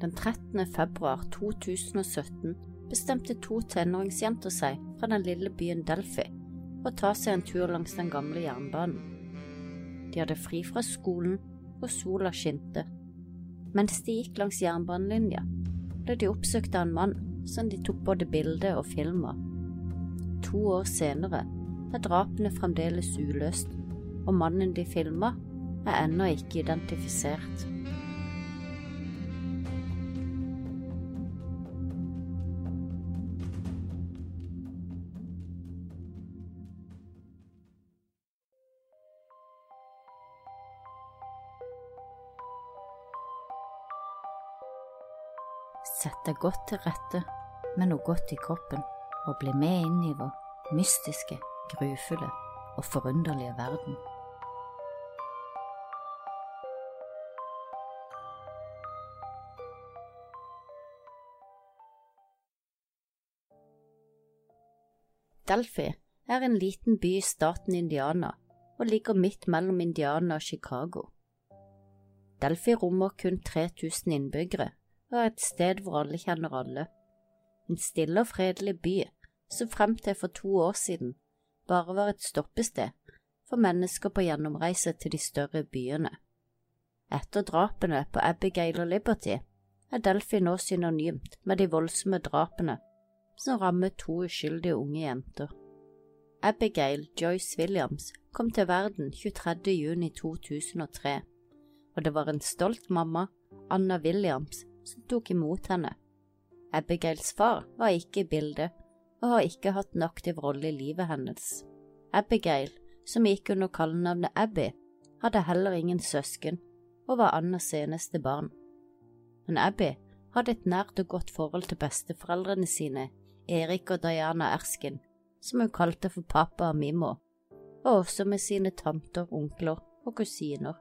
den 13. februar 2017 bestemte to tenåringsjenter seg fra den lille byen Delphi og ta seg en tur langs den gamle jernbanen. De hadde fri fra skolen, og sola skinte. Mens de gikk langs jernbanelinja, ble de oppsøkt av en mann som de tok både bilde og film av. To år senere er drapene fremdeles uløst, og mannen de filma, er ennå ikke identifisert. Deg godt til rette med noe godt i kroppen, og bli med inn i vår mystiske, grufulle og forunderlige verden. Delphi er en liten by i staten Indiana og ligger midt mellom Indiana og Chicago. Delphi rommer kun 3000 innbyggere og et sted hvor alle kjenner alle. En stille og fredelig by som frem til for to år siden bare var et stoppested for mennesker på gjennomreise til de større byene. Etter drapene på Abigail og Liberty er Delphi nå synonymt med de voldsomme drapene som rammet to uskyldige unge jenter. Abigail Joyce Williams kom til verden 23. juni 2003, og det var en stolt mamma, Anna Williams, som tok imot henne. Abigails far var ikke i bildet og har ikke hatt en aktiv rolle i livet hennes. Abigail, som gikk under kallenavnet Abby, hadde heller ingen søsken og var Annas eneste barn. Men Abby hadde et nært og godt forhold til besteforeldrene sine, Erik og Diana Erskin, som hun kalte for pappa og Mimmo, og også med sine tanter, onkler og kusiner.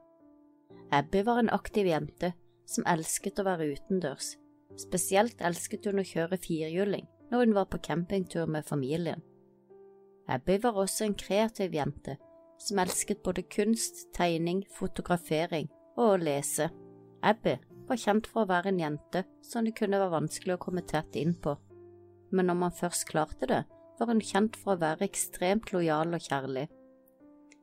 Abby var en aktiv jente som elsket å være utendørs. Spesielt elsket hun å kjøre firhjuling når hun var på campingtur med familien. Abby var også en kreativ jente som elsket både kunst, tegning, fotografering og å lese. Abby var kjent for å være en jente som det kunne være vanskelig å komme tett inn på, men når man først klarte det, var hun kjent for å være ekstremt lojal og kjærlig.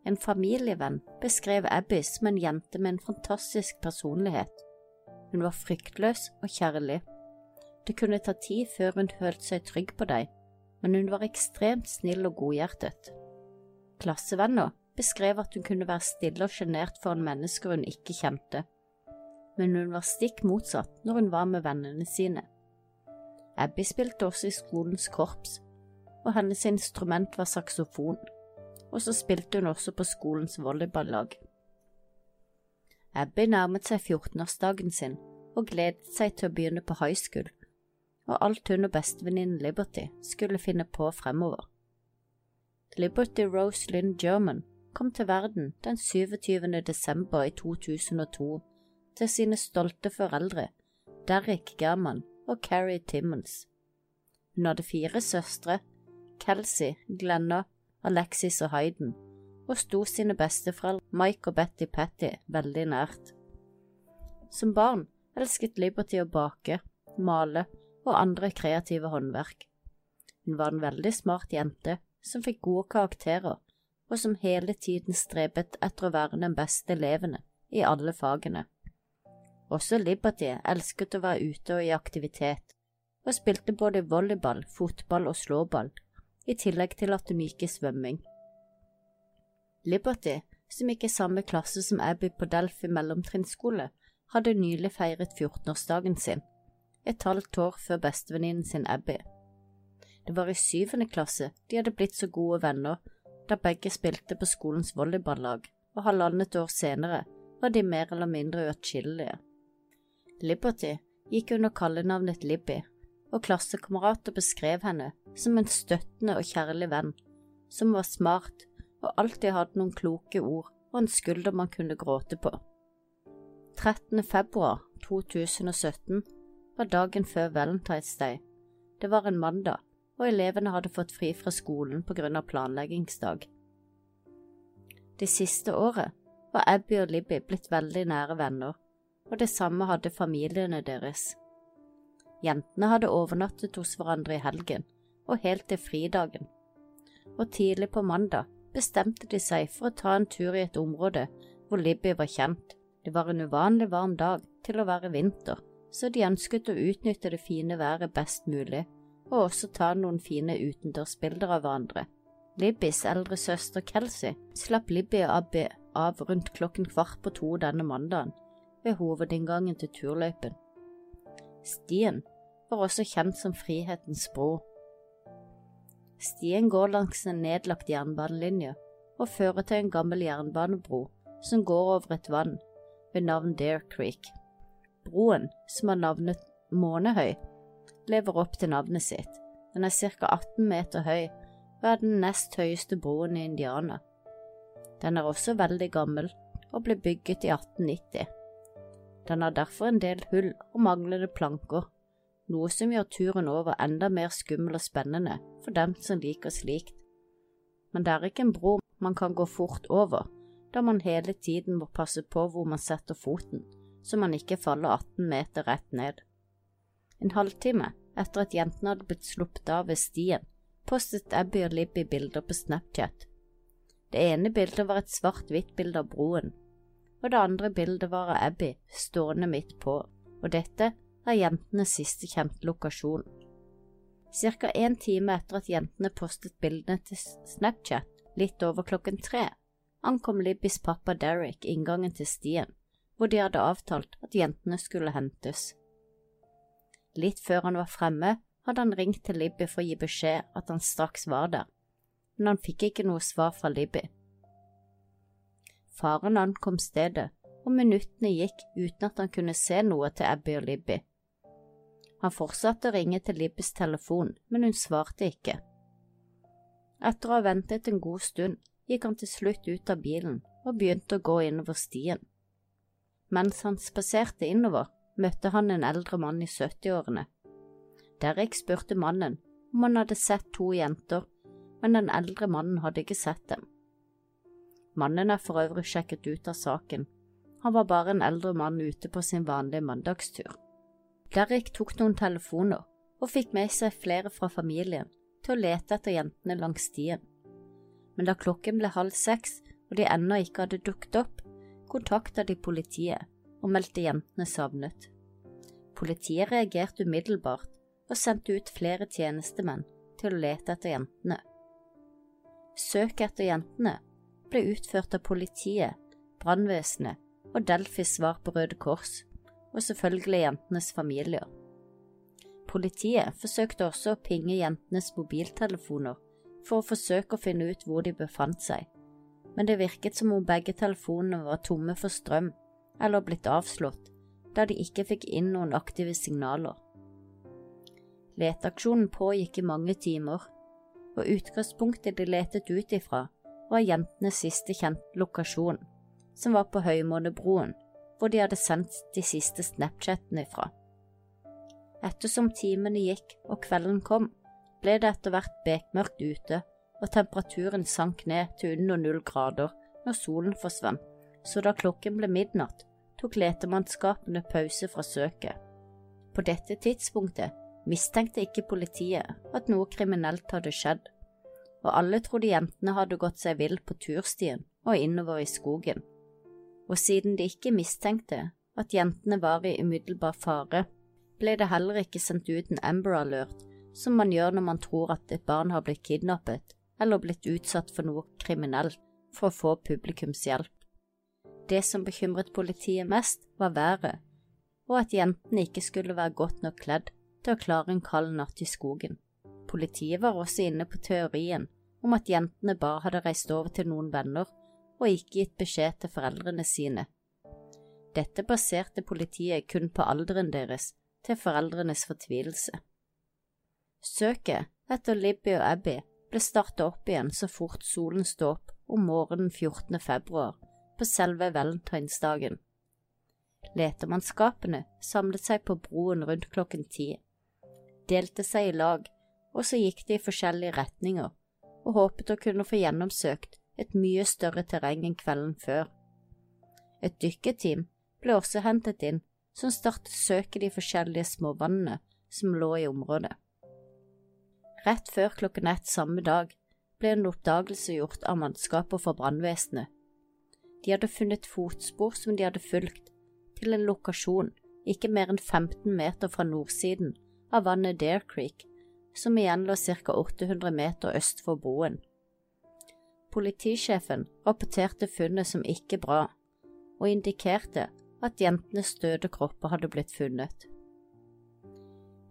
En familievenn beskrev Abby som en jente med en fantastisk personlighet hun var fryktløs og kjærlig. Det kunne ta tid før hun følte seg trygg på deg, men hun var ekstremt snill og godhjertet. Klassevenner beskrev at hun kunne være stille og sjenert foran mennesker hun ikke kjente, men hun var stikk motsatt når hun var med vennene sine. Abby spilte også i skolens korps, og hennes instrument var saksofon, og så spilte hun også på skolens volleyballag. Abby nærmet seg 14-årsdagen sin og gledet seg til å begynne på high school, og alt hun og bestevenninnen Liberty skulle finne på fremover. Liberty Rose Lynn German kom til verden den 27. desember i 2002 til sine stolte foreldre Derrick German og Carrie Timmons. Hun hadde fire søstre, Kelsey, Glenna, Alexis og Hayden, og sto sine besteforeldre Mike og Betty Petty veldig nært. Som barn elsket Liberty å bake, male og andre kreative håndverk. Hun var en veldig smart jente som fikk gode karakterer, og som hele tiden strebet etter å være den beste elevene i alle fagene. Også Liberty elsket å være ute og i aktivitet, og spilte både volleyball, fotball og slåball, i tillegg til at hun gikk i svømming. Liberty, som gikk i samme klasse som Abby på Delphi mellomtrinnsskole, hadde nylig feiret 14-årsdagen sin, et halvt år før bestevenninnen sin Abby. Det var i syvende klasse de hadde blitt så gode venner da begge spilte på skolens volleyballag, og halvannet år senere var de mer eller mindre uatskillelige. Liberty gikk under kallenavnet Libby, og klassekamerater beskrev henne som en støttende og kjærlig venn, som var smart og alltid hadde noen kloke ord og en skulder man kunne gråte på. 13. februar 2017 var dagen før Valentine's Day. Det var en mandag, og elevene hadde fått fri fra skolen på grunn av planleggingsdag. Det siste året var Abby og Libby blitt veldig nære venner, og det samme hadde familiene deres. Jentene hadde overnattet hos hverandre i helgen, og helt til fridagen. Og tidlig på mandag bestemte de seg for å ta en tur i et område hvor Libby var kjent. Det var en uvanlig varm dag til å være vinter, så de ønsket å utnytte det fine været best mulig, og også ta noen fine utendørsbilder av hverandre. Libbys eldre søster Kelsey slapp Libby og Abby av rundt klokken kvart på to denne mandagen, ved hovedinngangen til turløypen. Stien var også kjent som Frihetens bro. Stien går langs en nedlagt jernbanelinje og fører til en gammel jernbanebro som går over et vann ved navn Dare Creek. Broen, som har navnet Månehøy, lever opp til navnet sitt. Den er ca. 18 meter høy og er den nest høyeste broen i Indiana. Den er også veldig gammel og ble bygget i 1890. Den har derfor en del hull og manglende planker, noe som gjør turen over enda mer skummel og spennende for dem som liker slikt. Men det er ikke en bro man kan gå fort over, da man hele tiden må passe på hvor man setter foten, så man ikke faller 18 meter rett ned. En halvtime etter at jentene hadde blitt sluppet av ved stien, postet Abby og Libby bilder på Snapchat. Det ene bildet var et svart-hvitt bilde av broen, og det andre bildet var av Abby stående midt på, og dette er jentenes siste kjente lokasjon. Cirka en time etter at jentene postet bildene til Snapchat, litt over klokken tre, ankom Libbys pappa Derek inngangen til stien, hvor de hadde avtalt at jentene skulle hentes. Litt før han var fremme, hadde han ringt til Libby for å gi beskjed at han straks var der, men han fikk ikke noe svar fra Libby. Faren ankom stedet, og minuttene gikk uten at han kunne se noe til Abby og Libby. Han fortsatte å ringe til Libbys telefon, men hun svarte ikke. Etter å ha ventet en god stund gikk han til slutt ut av bilen og begynte å gå innover stien. Mens han spaserte innover, møtte han en eldre mann i 70-årene. Derek spurte mannen om han hadde sett to jenter, men den eldre mannen hadde ikke sett dem. Mannen er for øvrig sjekket ut av saken. Han var bare en eldre mann ute på sin vanlige mandagstur. Derek tok noen telefoner og fikk med seg flere fra familien til å lete etter jentene langs stien. Men da klokken ble halv seks og de ennå ikke hadde dukket opp, kontakta de politiet og meldte jentene savnet. Politiet reagerte umiddelbart og sendte ut flere tjenestemenn til å lete etter jentene. Søket etter jentene ble utført av politiet, brannvesenet og Delfis svar på Røde Kors, og selvfølgelig jentenes familier. Politiet forsøkte også å pinge jentenes mobiltelefoner for å forsøke å finne ut hvor de befant seg, men det virket som om begge telefonene var tomme for strøm eller blitt avslått, da de ikke fikk inn noen aktive signaler. Leteaksjonen pågikk i mange timer, og utgangspunktet de letet ut ifra, var jentenes siste kjente lokasjon, som var på Høymånebroen, hvor de hadde sendt de siste Snapchatene ifra. Ettersom timene gikk og kvelden kom, ble det etter hvert bekmørkt ute, og temperaturen sank ned til under null grader når solen forsvant, så da klokken ble midnatt, tok letemannskapene pause fra søket. På dette tidspunktet mistenkte ikke politiet at noe kriminelt hadde skjedd, og alle trodde jentene hadde gått seg vill på turstien og innover i skogen. Og siden de ikke mistenkte at jentene var i umiddelbar fare, ble det heller ikke sendt ut en Amber Alert, som man gjør når man tror at et barn har blitt kidnappet eller blitt utsatt for noe kriminelt, for å få publikums hjelp. Det som bekymret politiet mest, var været, og at jentene ikke skulle være godt nok kledd til å klare en kald natt i skogen. Politiet var også inne på teorien om at jentene bare hadde reist over til noen venner og ikke gitt beskjed til foreldrene sine. Dette baserte politiet kun på alderen deres, til foreldrenes fortvilelse. Søket etter Libby og Abby ble startet opp igjen så fort solen sto opp om morgenen 14. februar, på selve valentinsdagen. Letemannskapene samlet seg på broen rundt klokken ti, delte seg i lag, og så gikk de i forskjellige retninger og håpet å kunne få gjennomsøkt et mye større terreng enn kvelden før. Et dykkerteam ble også hentet inn som startet søket de forskjellige småvannene som lå i området. Rett før klokken ett samme dag ble en oppdagelse gjort av mannskapet for brannvesenet. De hadde funnet fotspor som de hadde fulgt, til en lokasjon ikke mer enn 15 meter fra nordsiden av vannet Dare Creek, som igjen lå ca. 800 meter øst for broen. Politisjefen rapporterte funnet som ikke bra, og indikerte at jentenes døde kropper hadde blitt funnet.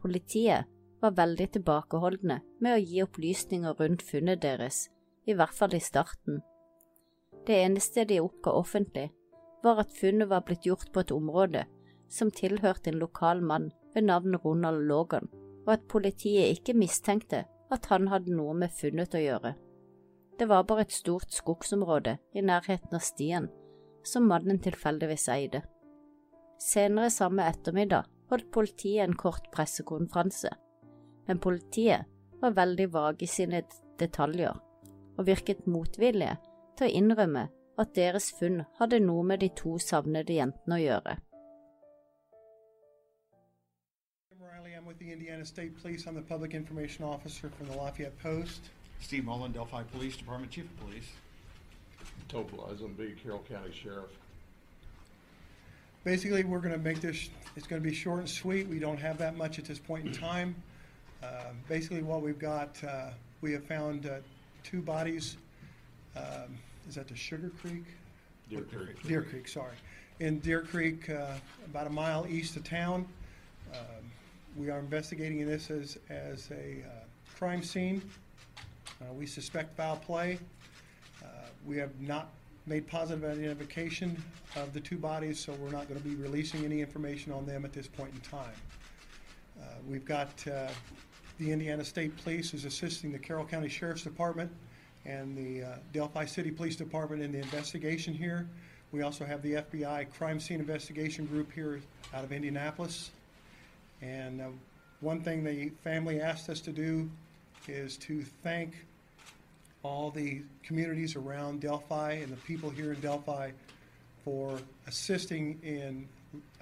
Politiet var veldig tilbakeholdne med å gi opplysninger rundt funnet deres, i hvert fall i starten. Det eneste de oppga offentlig, var at funnet var blitt gjort på et område som tilhørte en lokal mann ved navn Ronald Logan, og at politiet ikke mistenkte at han hadde noe med funnet å gjøre. Det var bare et stort skogsområde i nærheten av stien som mannen tilfeldigvis eide. Senere samme ettermiddag holdt politiet en kort pressekonferanse, men politiet var veldig vage i sine detaljer og virket motvillige til å innrømme at deres funn hadde noe med de to savnede jentene å gjøre. I'm with the Indiana State Police. I'm the Public Information Officer from the Lafayette Post. Steve Mullen, Delphi Police Department, Chief of Police. Todd Blyson, Carroll County Sheriff. Basically, we're going to make this, it's going to be short and sweet. We don't have that much at this point in time. Uh, basically, what we've got, uh, we have found uh, two bodies. Um, is that the Sugar Creek? Deer Creek. Deer Creek, sorry. In Deer Creek, uh, about a mile east of town. Um, we are investigating this as, as a uh, crime scene. Uh, we suspect foul play. Uh, we have not made positive identification of the two bodies, so we're not going to be releasing any information on them at this point in time. Uh, we've got uh, the Indiana State Police is assisting the Carroll County Sheriff's Department and the uh, Delphi City Police Department in the investigation here. We also have the FBI Crime Scene Investigation Group here out of Indianapolis. And uh, one thing the family asked us to do is to thank all the communities around Delphi and the people here in Delphi for assisting in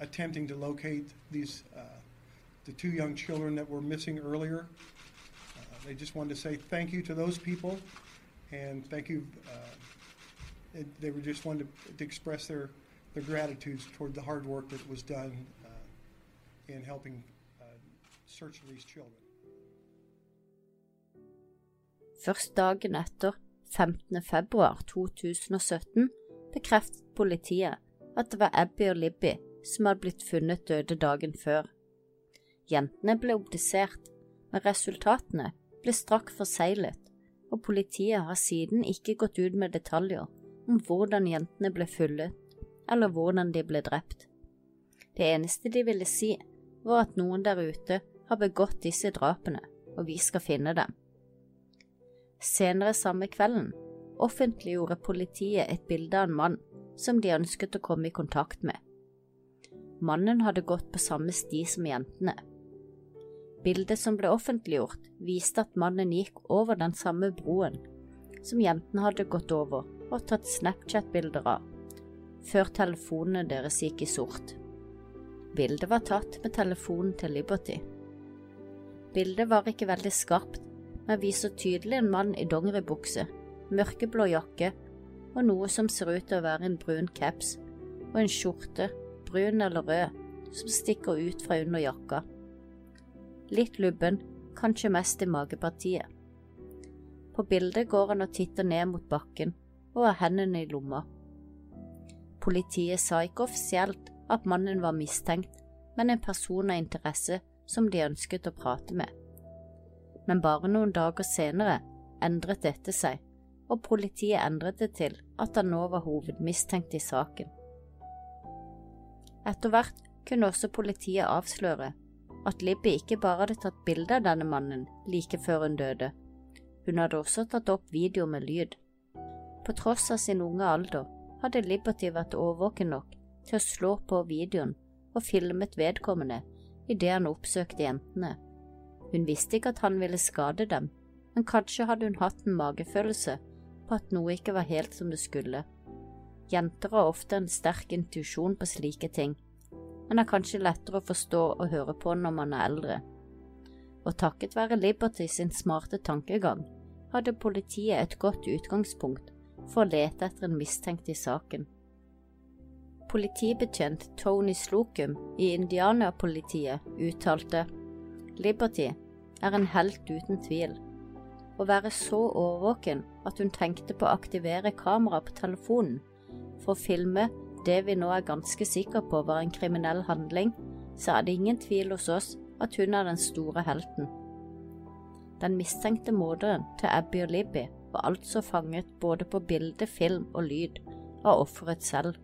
attempting to locate these uh, the two young children that were missing earlier. Uh, they just wanted to say thank you to those people and thank you. Uh, they were just wanted to, to express their their gratitude toward the hard work that was done uh, in helping uh, search for these children. Først dagen etter, 15. februar 2017, bekreftet politiet at det var Abby og Libby som hadde blitt funnet døde dagen før. Jentene ble obdusert, men resultatene ble straks forseglet, og politiet har siden ikke gått ut med detaljer om hvordan jentene ble funnet, eller hvordan de ble drept. Det eneste de ville si, var at noen der ute har begått disse drapene, og vi skal finne dem. Senere samme kvelden offentliggjorde politiet et bilde av en mann som de ønsket å komme i kontakt med. Mannen hadde gått på samme sti som jentene. Bildet som ble offentliggjort, viste at mannen gikk over den samme broen som jentene hadde gått over og tatt Snapchat-bilder av, før telefonene deres gikk i sort. Bildet var tatt med telefonen til Liberty. Bildet var ikke veldig skarpt, men viser tydelig en mann i dongeribukse, mørkeblå jakke og noe som ser ut til å være en brun caps, og en skjorte, brun eller rød, som stikker ut fra under jakka. Litt lubben, kanskje mest i magepartiet. På bildet går han og titter ned mot bakken og har hendene i lomma. Politiet sa ikke offisielt at mannen var mistenkt, men en person av interesse som de ønsket å prate med men bare noen dager senere endret dette seg, og politiet endret det til at han nå var hovedmistenkt i saken. Etter hvert kunne også politiet avsløre at Libby ikke bare hadde tatt bilde av denne mannen like før hun døde, hun hadde også tatt opp video med lyd. På tross av sin unge alder hadde Liberty vært årvåken nok til å slå på videoen og filmet vedkommende idet han oppsøkte jentene hun visste ikke at han ville skade dem, men kanskje hadde hun hatt en magefølelse på at noe ikke var helt som det skulle. Jenter har ofte en sterk intuisjon på slike ting, men er kanskje lettere å forstå og høre på når man er eldre. og takket være Liberty sin smarte tankegang hadde politiet et godt utgangspunkt for å lete etter en mistenkt i saken. Politibetjent Tony Slocum i Indiana-politiet uttalte Liberty er en helt uten tvil. Å være så årvåken at hun tenkte på å aktivere kameraet på telefonen for å filme det vi nå er ganske sikre på var en kriminell handling, så er det ingen tvil hos oss at hun er den store helten. Den mistenkte morderen til Abby og Libby var altså fanget både på bilde, film og lyd av offeret selv.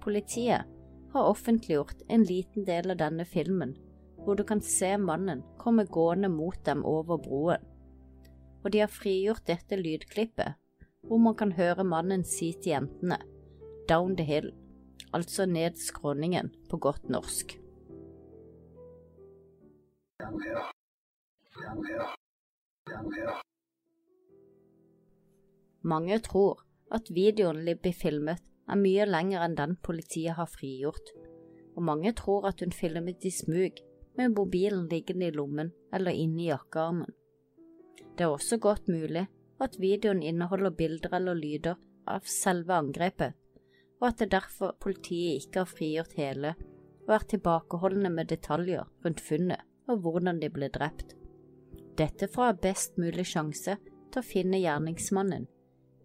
Politiet har offentliggjort en liten del av denne filmen, hvor du kan se mannen komme gående mot dem over broen. Og de har frigjort dette lydklippet, hvor man kan høre mannen si til jentene Down the hill, altså ned skråningen på godt norsk. Mange tror at videoen Libby filmet er mye lenger enn den politiet har frigjort, og mange tror at hun filmet i smug med mobilen liggende i lommen eller inne i jakkearmen. Det er også godt mulig at videoen inneholder bilder eller lyder av selve angrepet, og at det derfor politiet ikke har frigjort hele og er tilbakeholdne med detaljer rundt funnet og hvordan de ble drept. Dette for å ha best mulig sjanse til å finne gjerningsmannen,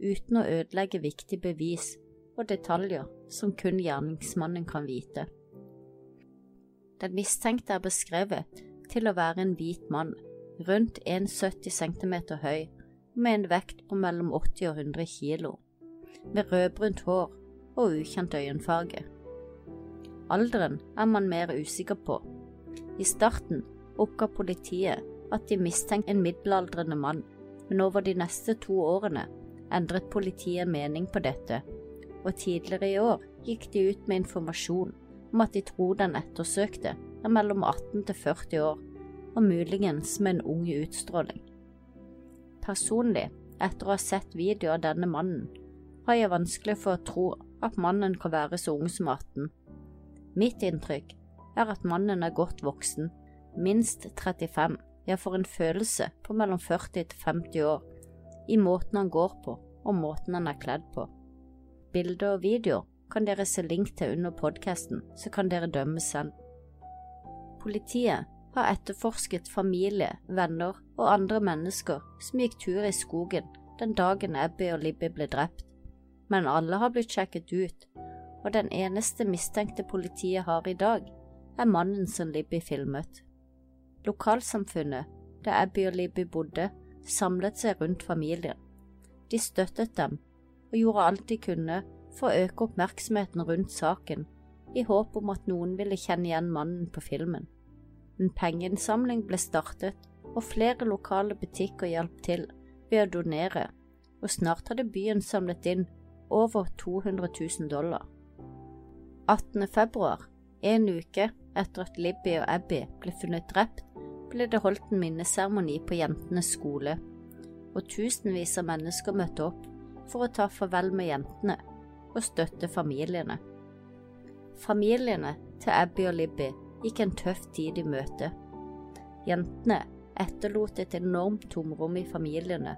uten å ødelegge viktige bevis og detaljer som kun gjerningsmannen kan vite. Den mistenkte er beskrevet til å være en hvit mann, rundt 1,70 cm høy, med en vekt på mellom 80 og 100 kilo, med rødbrunt hår og ukjent øyenfarge. Alderen er man mer usikker på. I starten oppga politiet at de mistenkte en middelaldrende mann, men over de neste to årene endret politiet mening på dette, og tidligere i år gikk de ut med informasjon om at de tror den ettersøkte er mellom 18 til 40 år, og muligens med en ung utstråling. Personlig, etter å ha sett video av denne mannen, har jeg vanskelig for å tro at mannen kan være så ung som 18. Mitt inntrykk er at mannen er godt voksen, minst 35, jeg får en følelse på mellom 40 til 50 år, i måten han går på og måten han er kledd på. Bilder og videoer kan dere se link til under podkasten, så kan dere dømme selv. Politiet har etterforsket familie, venner og andre mennesker som gikk tur i skogen den dagen Abby og Libby ble drept, men alle har blitt sjekket ut, og den eneste mistenkte politiet har i dag, er mannen som Libby filmet. Lokalsamfunnet, der Abby og Libby bodde, samlet seg rundt familien. De støttet dem og gjorde alt de kunne for å øke oppmerksomheten rundt saken, i håp om at noen ville kjenne igjen mannen på filmen. En pengeinnsamling ble startet, og flere lokale butikker hjalp til ved å donere, og snart hadde byen samlet inn over 200 000 dollar. 18. februar, en uke etter at Libby og Abby ble funnet drept, ble det holdt en minneseremoni på jentenes skole, og tusenvis av mennesker møtte opp for å ta farvel med jentene og støtte familiene. Familiene til Abby og Libby gikk en tøff tid i møte. Jentene etterlot et enormt tomrom i familiene,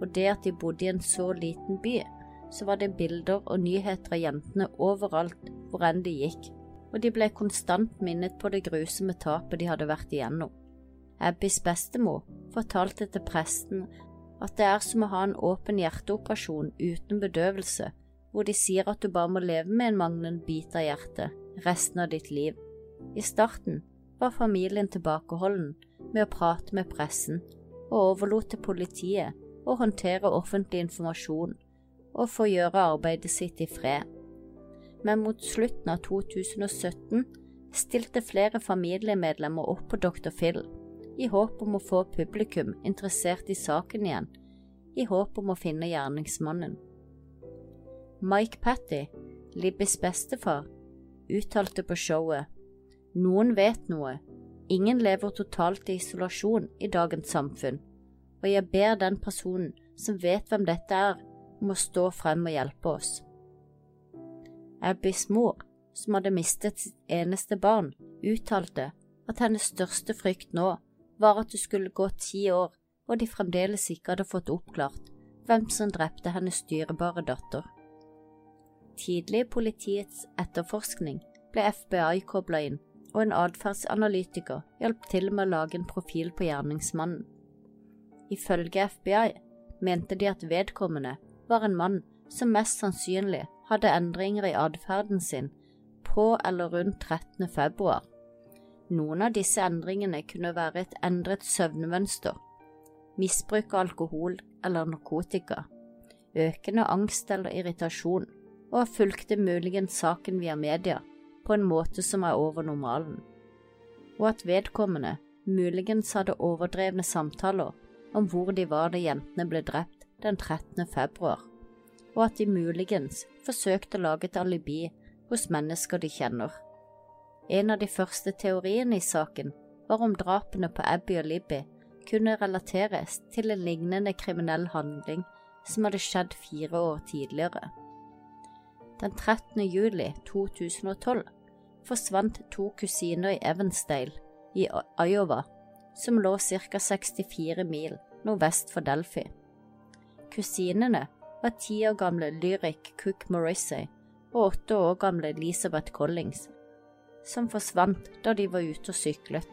og det at de bodde i en så liten by, så var det bilder og nyheter av jentene overalt hvor enn de gikk, og de ble konstant minnet på det grusomme tapet de hadde vært igjennom. Abbys bestemor fortalte til presten at det er som å ha en åpen hjerteoperasjon uten bedøvelse, hvor de sier at du bare må leve med en manglende bit av hjertet resten av ditt liv. I starten var familien tilbakeholden med å prate med pressen, og overlot til politiet å håndtere offentlig informasjon og få gjøre arbeidet sitt i fred. Men mot slutten av 2017 stilte flere familiemedlemmer opp på Dr. Phil i håp om å få publikum interessert i saken igjen, i håp om å finne gjerningsmannen. Mike Patty, Libbys bestefar, uttalte på showet Noen vet noe, ingen lever totalt i isolasjon i dagens samfunn, og jeg ber den personen som vet hvem dette er, om å stå frem og hjelpe oss. Abbys mor, som hadde mistet sitt eneste barn, uttalte at hennes største frykt nå var at det skulle gå ti år, og de fremdeles ikke hadde fått oppklart hvem som drepte hennes dyrebare datter. Tidlig i politiets etterforskning ble FBI kobla inn, og en atferdsanalytiker hjalp til med å lage en profil på gjerningsmannen. Ifølge FBI mente de at vedkommende var en mann som mest sannsynlig hadde endringer i atferden sin på eller rundt 13. februar. Noen av disse endringene kunne være et endret søvnmønster, misbruk av alkohol eller narkotika, økende angst eller irritasjon, og fulgte muligens saken via media på en måte som er over normalen, og at vedkommende muligens hadde overdrevne samtaler om hvor de var da jentene ble drept den 13. februar, og at de muligens forsøkte å lage et alibi hos mennesker de kjenner. En av de første teoriene i saken var om drapene på Abby og Libby kunne relateres til en lignende kriminell handling som hadde skjedd fire år tidligere. Den 13. juli 2012 forsvant to kusiner i Evansdale i Iowa, som lå ca. 64 mil nordvest for Delphi. Kusinene var ti år gamle Lyric Cook Morrissey og åtte år gamle Elizabeth Collings, som forsvant da de var ute og syklet.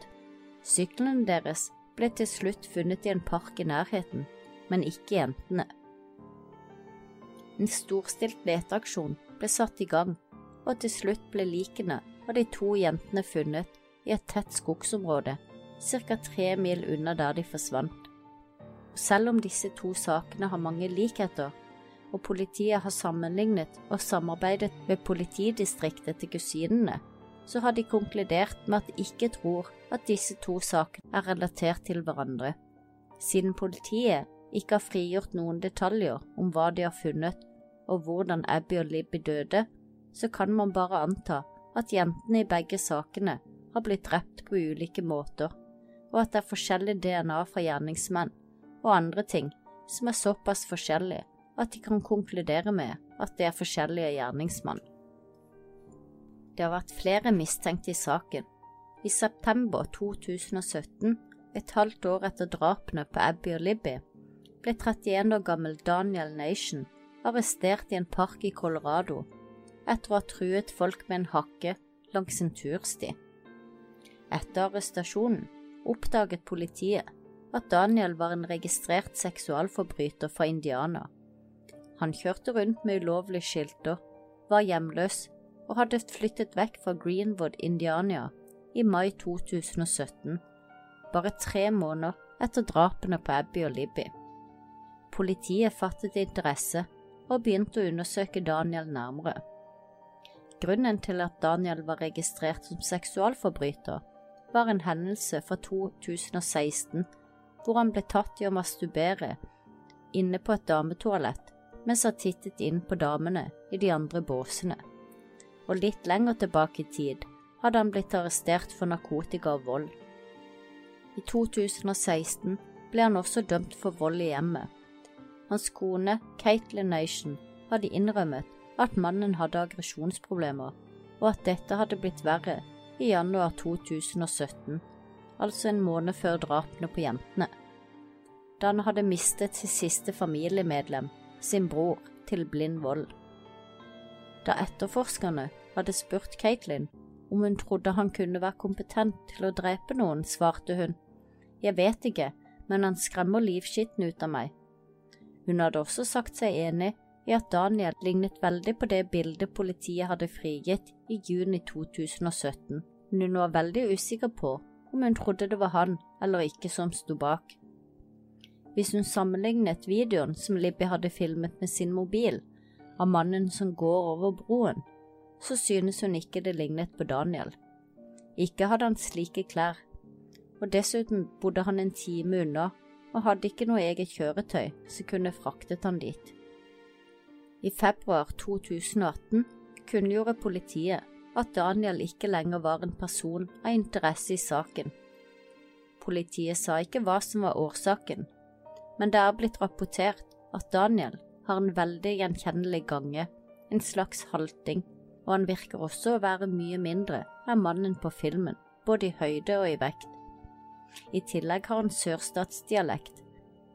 Syklene deres ble til slutt funnet i en park i nærheten, men ikke jentene. En storstilt leteaksjon ble satt i gang, og til slutt ble likene av de to jentene funnet i et tett skogsområde ca. tre mil unna der de forsvant. Selv om disse to sakene har mange likheter, og politiet har sammenlignet og samarbeidet med politidistriktet til kusinene, så har de konkludert med at de ikke tror at disse to sakene er relatert til hverandre. Siden politiet ikke har frigjort noen detaljer om hva de har funnet og hvordan Abby og Libby døde, så kan man bare anta at jentene i begge sakene har blitt drept på ulike måter, og at det er forskjellig DNA fra gjerningsmenn og andre ting som er såpass forskjellige at de kan konkludere med at det er forskjellige gjerningsmann. Det har vært flere mistenkte i saken. I september 2017, et halvt år etter drapene på Abby og Libby, ble 31 år gammel Daniel Nation arrestert i en park i Colorado etter å ha truet folk med en hakke langs en tursti. Etter arrestasjonen oppdaget politiet at Daniel var en registrert seksualforbryter fra Indiana. Han kjørte rundt med ulovlige skilter, var hjemløs og hadde flyttet vekk fra Greenwood, Indiana i mai 2017, bare tre måneder etter drapene på Abby og Libby. Politiet fattet interesse og begynte å undersøke Daniel nærmere. Grunnen til at Daniel var registrert som seksualforbryter, var en hendelse fra 2016 hvor han ble tatt i å masturbere inne på et dametoalett mens han tittet inn på damene i de andre båsene og litt lenger tilbake i tid hadde han blitt arrestert for narkotika og vold. I 2016 ble han også dømt for vold i hjemmet. Hans kone, Caitlin Nation, hadde innrømmet at mannen hadde aggresjonsproblemer, og at dette hadde blitt verre i januar 2017, altså en måned før drapene på jentene. Da han hadde mistet sitt siste familiemedlem, sin bror, til blind vold. Da etterforskerne hadde spurt Caitlin om hun trodde han kunne være kompetent til å drepe noen, svarte hun. Jeg vet ikke, men han skremmer livskitten ut av meg. Hun hadde også sagt seg enig i at Daniel lignet veldig på det bildet politiet hadde frigitt i juni 2017, men hun var veldig usikker på om hun trodde det var han eller ikke som sto bak. Hvis hun sammenlignet videoen som Libby hadde filmet med sin mobil, av mannen som går over broen, så synes hun ikke det lignet på Daniel. Ikke hadde han slike klær, og dessuten bodde han en time unna og hadde ikke noe eget kjøretøy som kunne fraktet han dit. I februar 2018 kunngjorde politiet at Daniel ikke lenger var en person av interesse i saken. Politiet sa ikke hva som var årsaken, men det er blitt rapportert at Daniel har en veldig gjenkjennelig gange, en slags halting, og han virker også å være mye mindre enn mannen på filmen, både i høyde og i vekt. I tillegg har han sørstatsdialekt,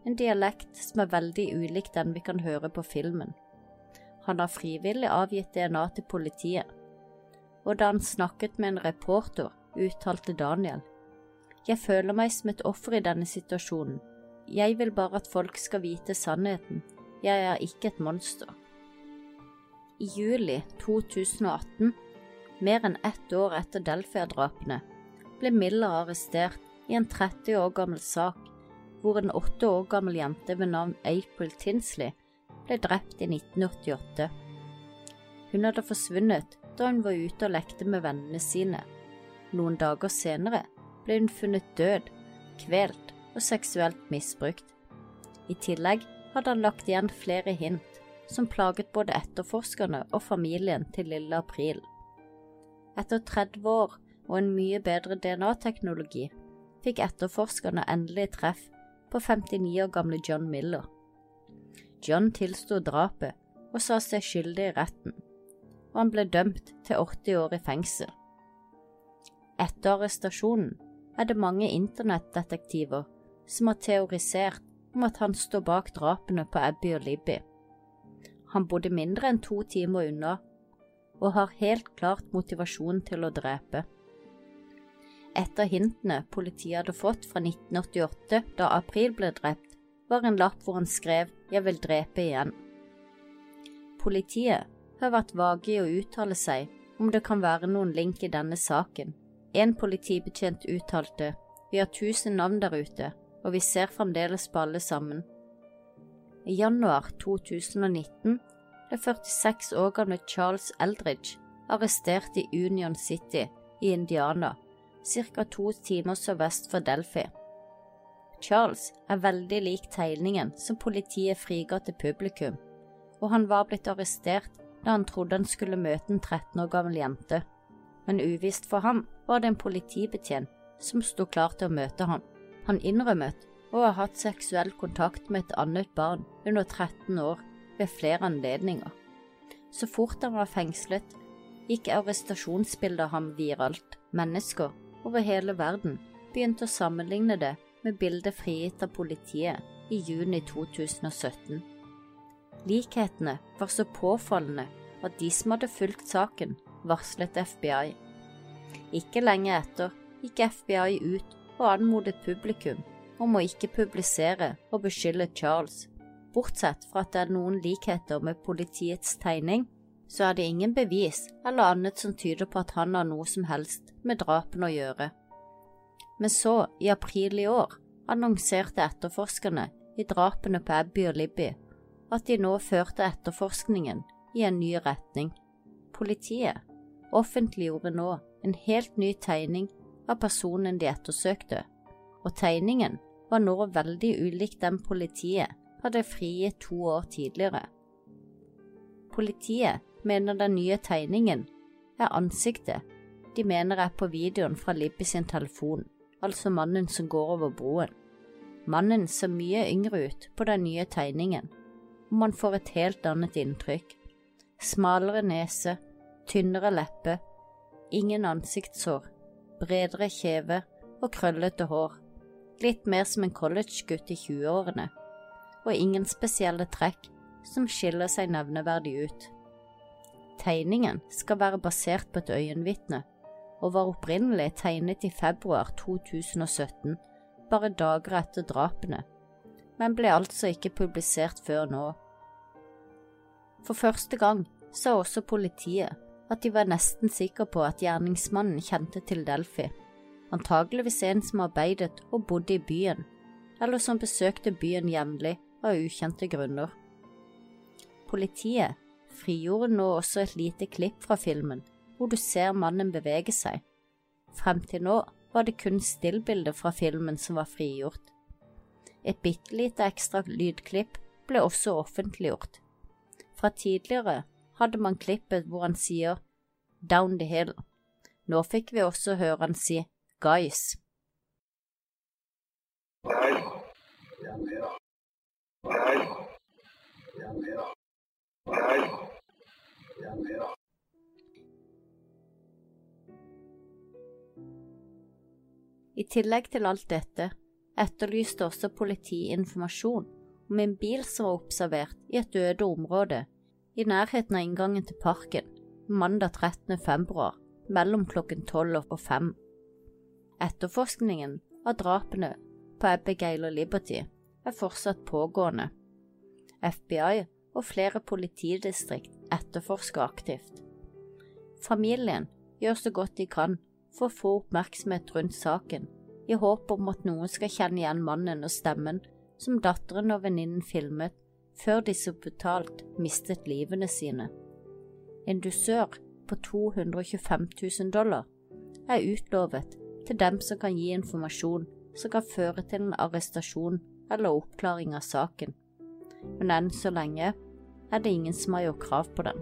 en dialekt som er veldig ulik den vi kan høre på filmen. Han har frivillig avgitt DNA til politiet, og da han snakket med en reporter, uttalte Daniel. Jeg føler meg som et offer i denne situasjonen. Jeg vil bare at folk skal vite sannheten. Jeg er ikke et monster. I juli 2018, mer enn ett år etter Delfia-drapene, ble Miller arrestert i en 30 år gammel sak hvor en åtte år gammel jente ved navn April Tinsley ble drept i 1988. Hun hadde forsvunnet da hun var ute og lekte med vennene sine. Noen dager senere ble hun funnet død, kvelt og seksuelt misbrukt. I tillegg hadde han lagt igjen flere hint som plaget både etterforskerne og familien til lille April. Etter 30 år og en mye bedre DNA-teknologi fikk etterforskerne endelig treff på 59 år gamle John Miller. John tilsto drapet og sa seg skyldig i retten, han ble dømt til 80 år i fengsel. Etter arrestasjonen er det mange internettdetektiver som har teorisert om at han står bak drapene på Abby og Libby. Han bodde mindre enn to timer unna, og har helt klart motivasjon til å drepe. Et av hintene politiet hadde fått fra 1988, da April ble drept, var en lapp hvor han skrev 'Jeg vil drepe igjen'. Politiet har vært vage i å uttale seg om det kan være noen link i denne saken, en politibetjent uttalte Vi har tusen navn der ute, og vi ser fremdeles på alle sammen. I januar 2019 ble 46 år gamle Charles Eldridge arrestert i Union City i Indiana, ca. to timer sørvest for Delphi. Charles er veldig lik tegningen som politiet friga til publikum, og han var blitt arrestert da han trodde han skulle møte en 13 år gammel jente men uvisst for ham var det en politibetjent som sto klar til å møte ham. Han innrømmet å ha hatt seksuell kontakt med et annet barn under 13 år ved flere anledninger. Så fort han var fengslet, gikk arrestasjonsbildet av ham viralt. Mennesker over hele verden begynte å sammenligne det med bildet frigitt av politiet i juni 2017. Likhetene var så påfallende at de som hadde fulgt saken, varslet FBI. Ikke lenge etter gikk FBI ut og anmodet publikum om å ikke publisere og beskylde Charles. Bortsett fra at det er noen likheter med politiets tegning, så er det ingen bevis eller annet som tyder på at han har noe som helst med drapene å gjøre. Men så, i april i år, annonserte etterforskerne i drapene på Abby og Libby at de nå førte etterforskningen i en ny retning. Politiet offentliggjorde nå en helt ny tegning av personen de ettersøkte, og tegningen var nå veldig ulik den politiet hadde frigitt to år tidligere. Politiet mener den nye tegningen er ansiktet de mener er på videoen fra Libby sin telefon, altså mannen som går over broen. Mannen ser mye yngre ut på den nye tegningen, og man får et helt annet inntrykk. Smalere nese, tynnere leppe, ingen ansiktshår, bredere kjeve og krøllete hår, litt mer som en collegegutt i 20-årene, og ingen spesielle trekk som skiller seg nevneverdig ut. Tegningen skal være basert på et øyenvitne, og var opprinnelig tegnet i februar 2017, bare dager etter drapene, men ble altså ikke publisert før nå. For første gang sa også politiet at de var nesten sikre på at gjerningsmannen kjente til Delphi, antageligvis en som arbeidet og bodde i byen, eller som besøkte byen jevnlig av ukjente grunner. Politiet frigjorde nå også et lite klipp fra filmen hvor du ser mannen bevege seg. Frem til nå var det kun stillbilder fra filmen som var frigjort. Et bitte lite ekstra lydklipp ble også offentliggjort. Fra tidligere hadde man klippet hvor han sier Down the hill. Nå fikk vi også høre han si Guys. I tillegg til alt dette etterlyste også politiet informasjon om en bil som var observert i et øde område i nærheten av inngangen til parken mandag 13. februar mellom klokken 12 og 5. Etterforskningen av drapene på Abigail og Liberty er fortsatt pågående. FBI og flere politidistrikt etterforsker aktivt. Familien gjør så godt de kan for å få oppmerksomhet rundt saken, i håp om at noen skal kjenne igjen mannen og stemmen som datteren og venninnen filmet før de så brutalt mistet livene sine. En dusør på 225 000 dollar er utlovet til dem som kan gi informasjon som kan føre til en arrestasjon eller oppklaring av saken, men enn så lenge er det ingen som har gjort krav på den.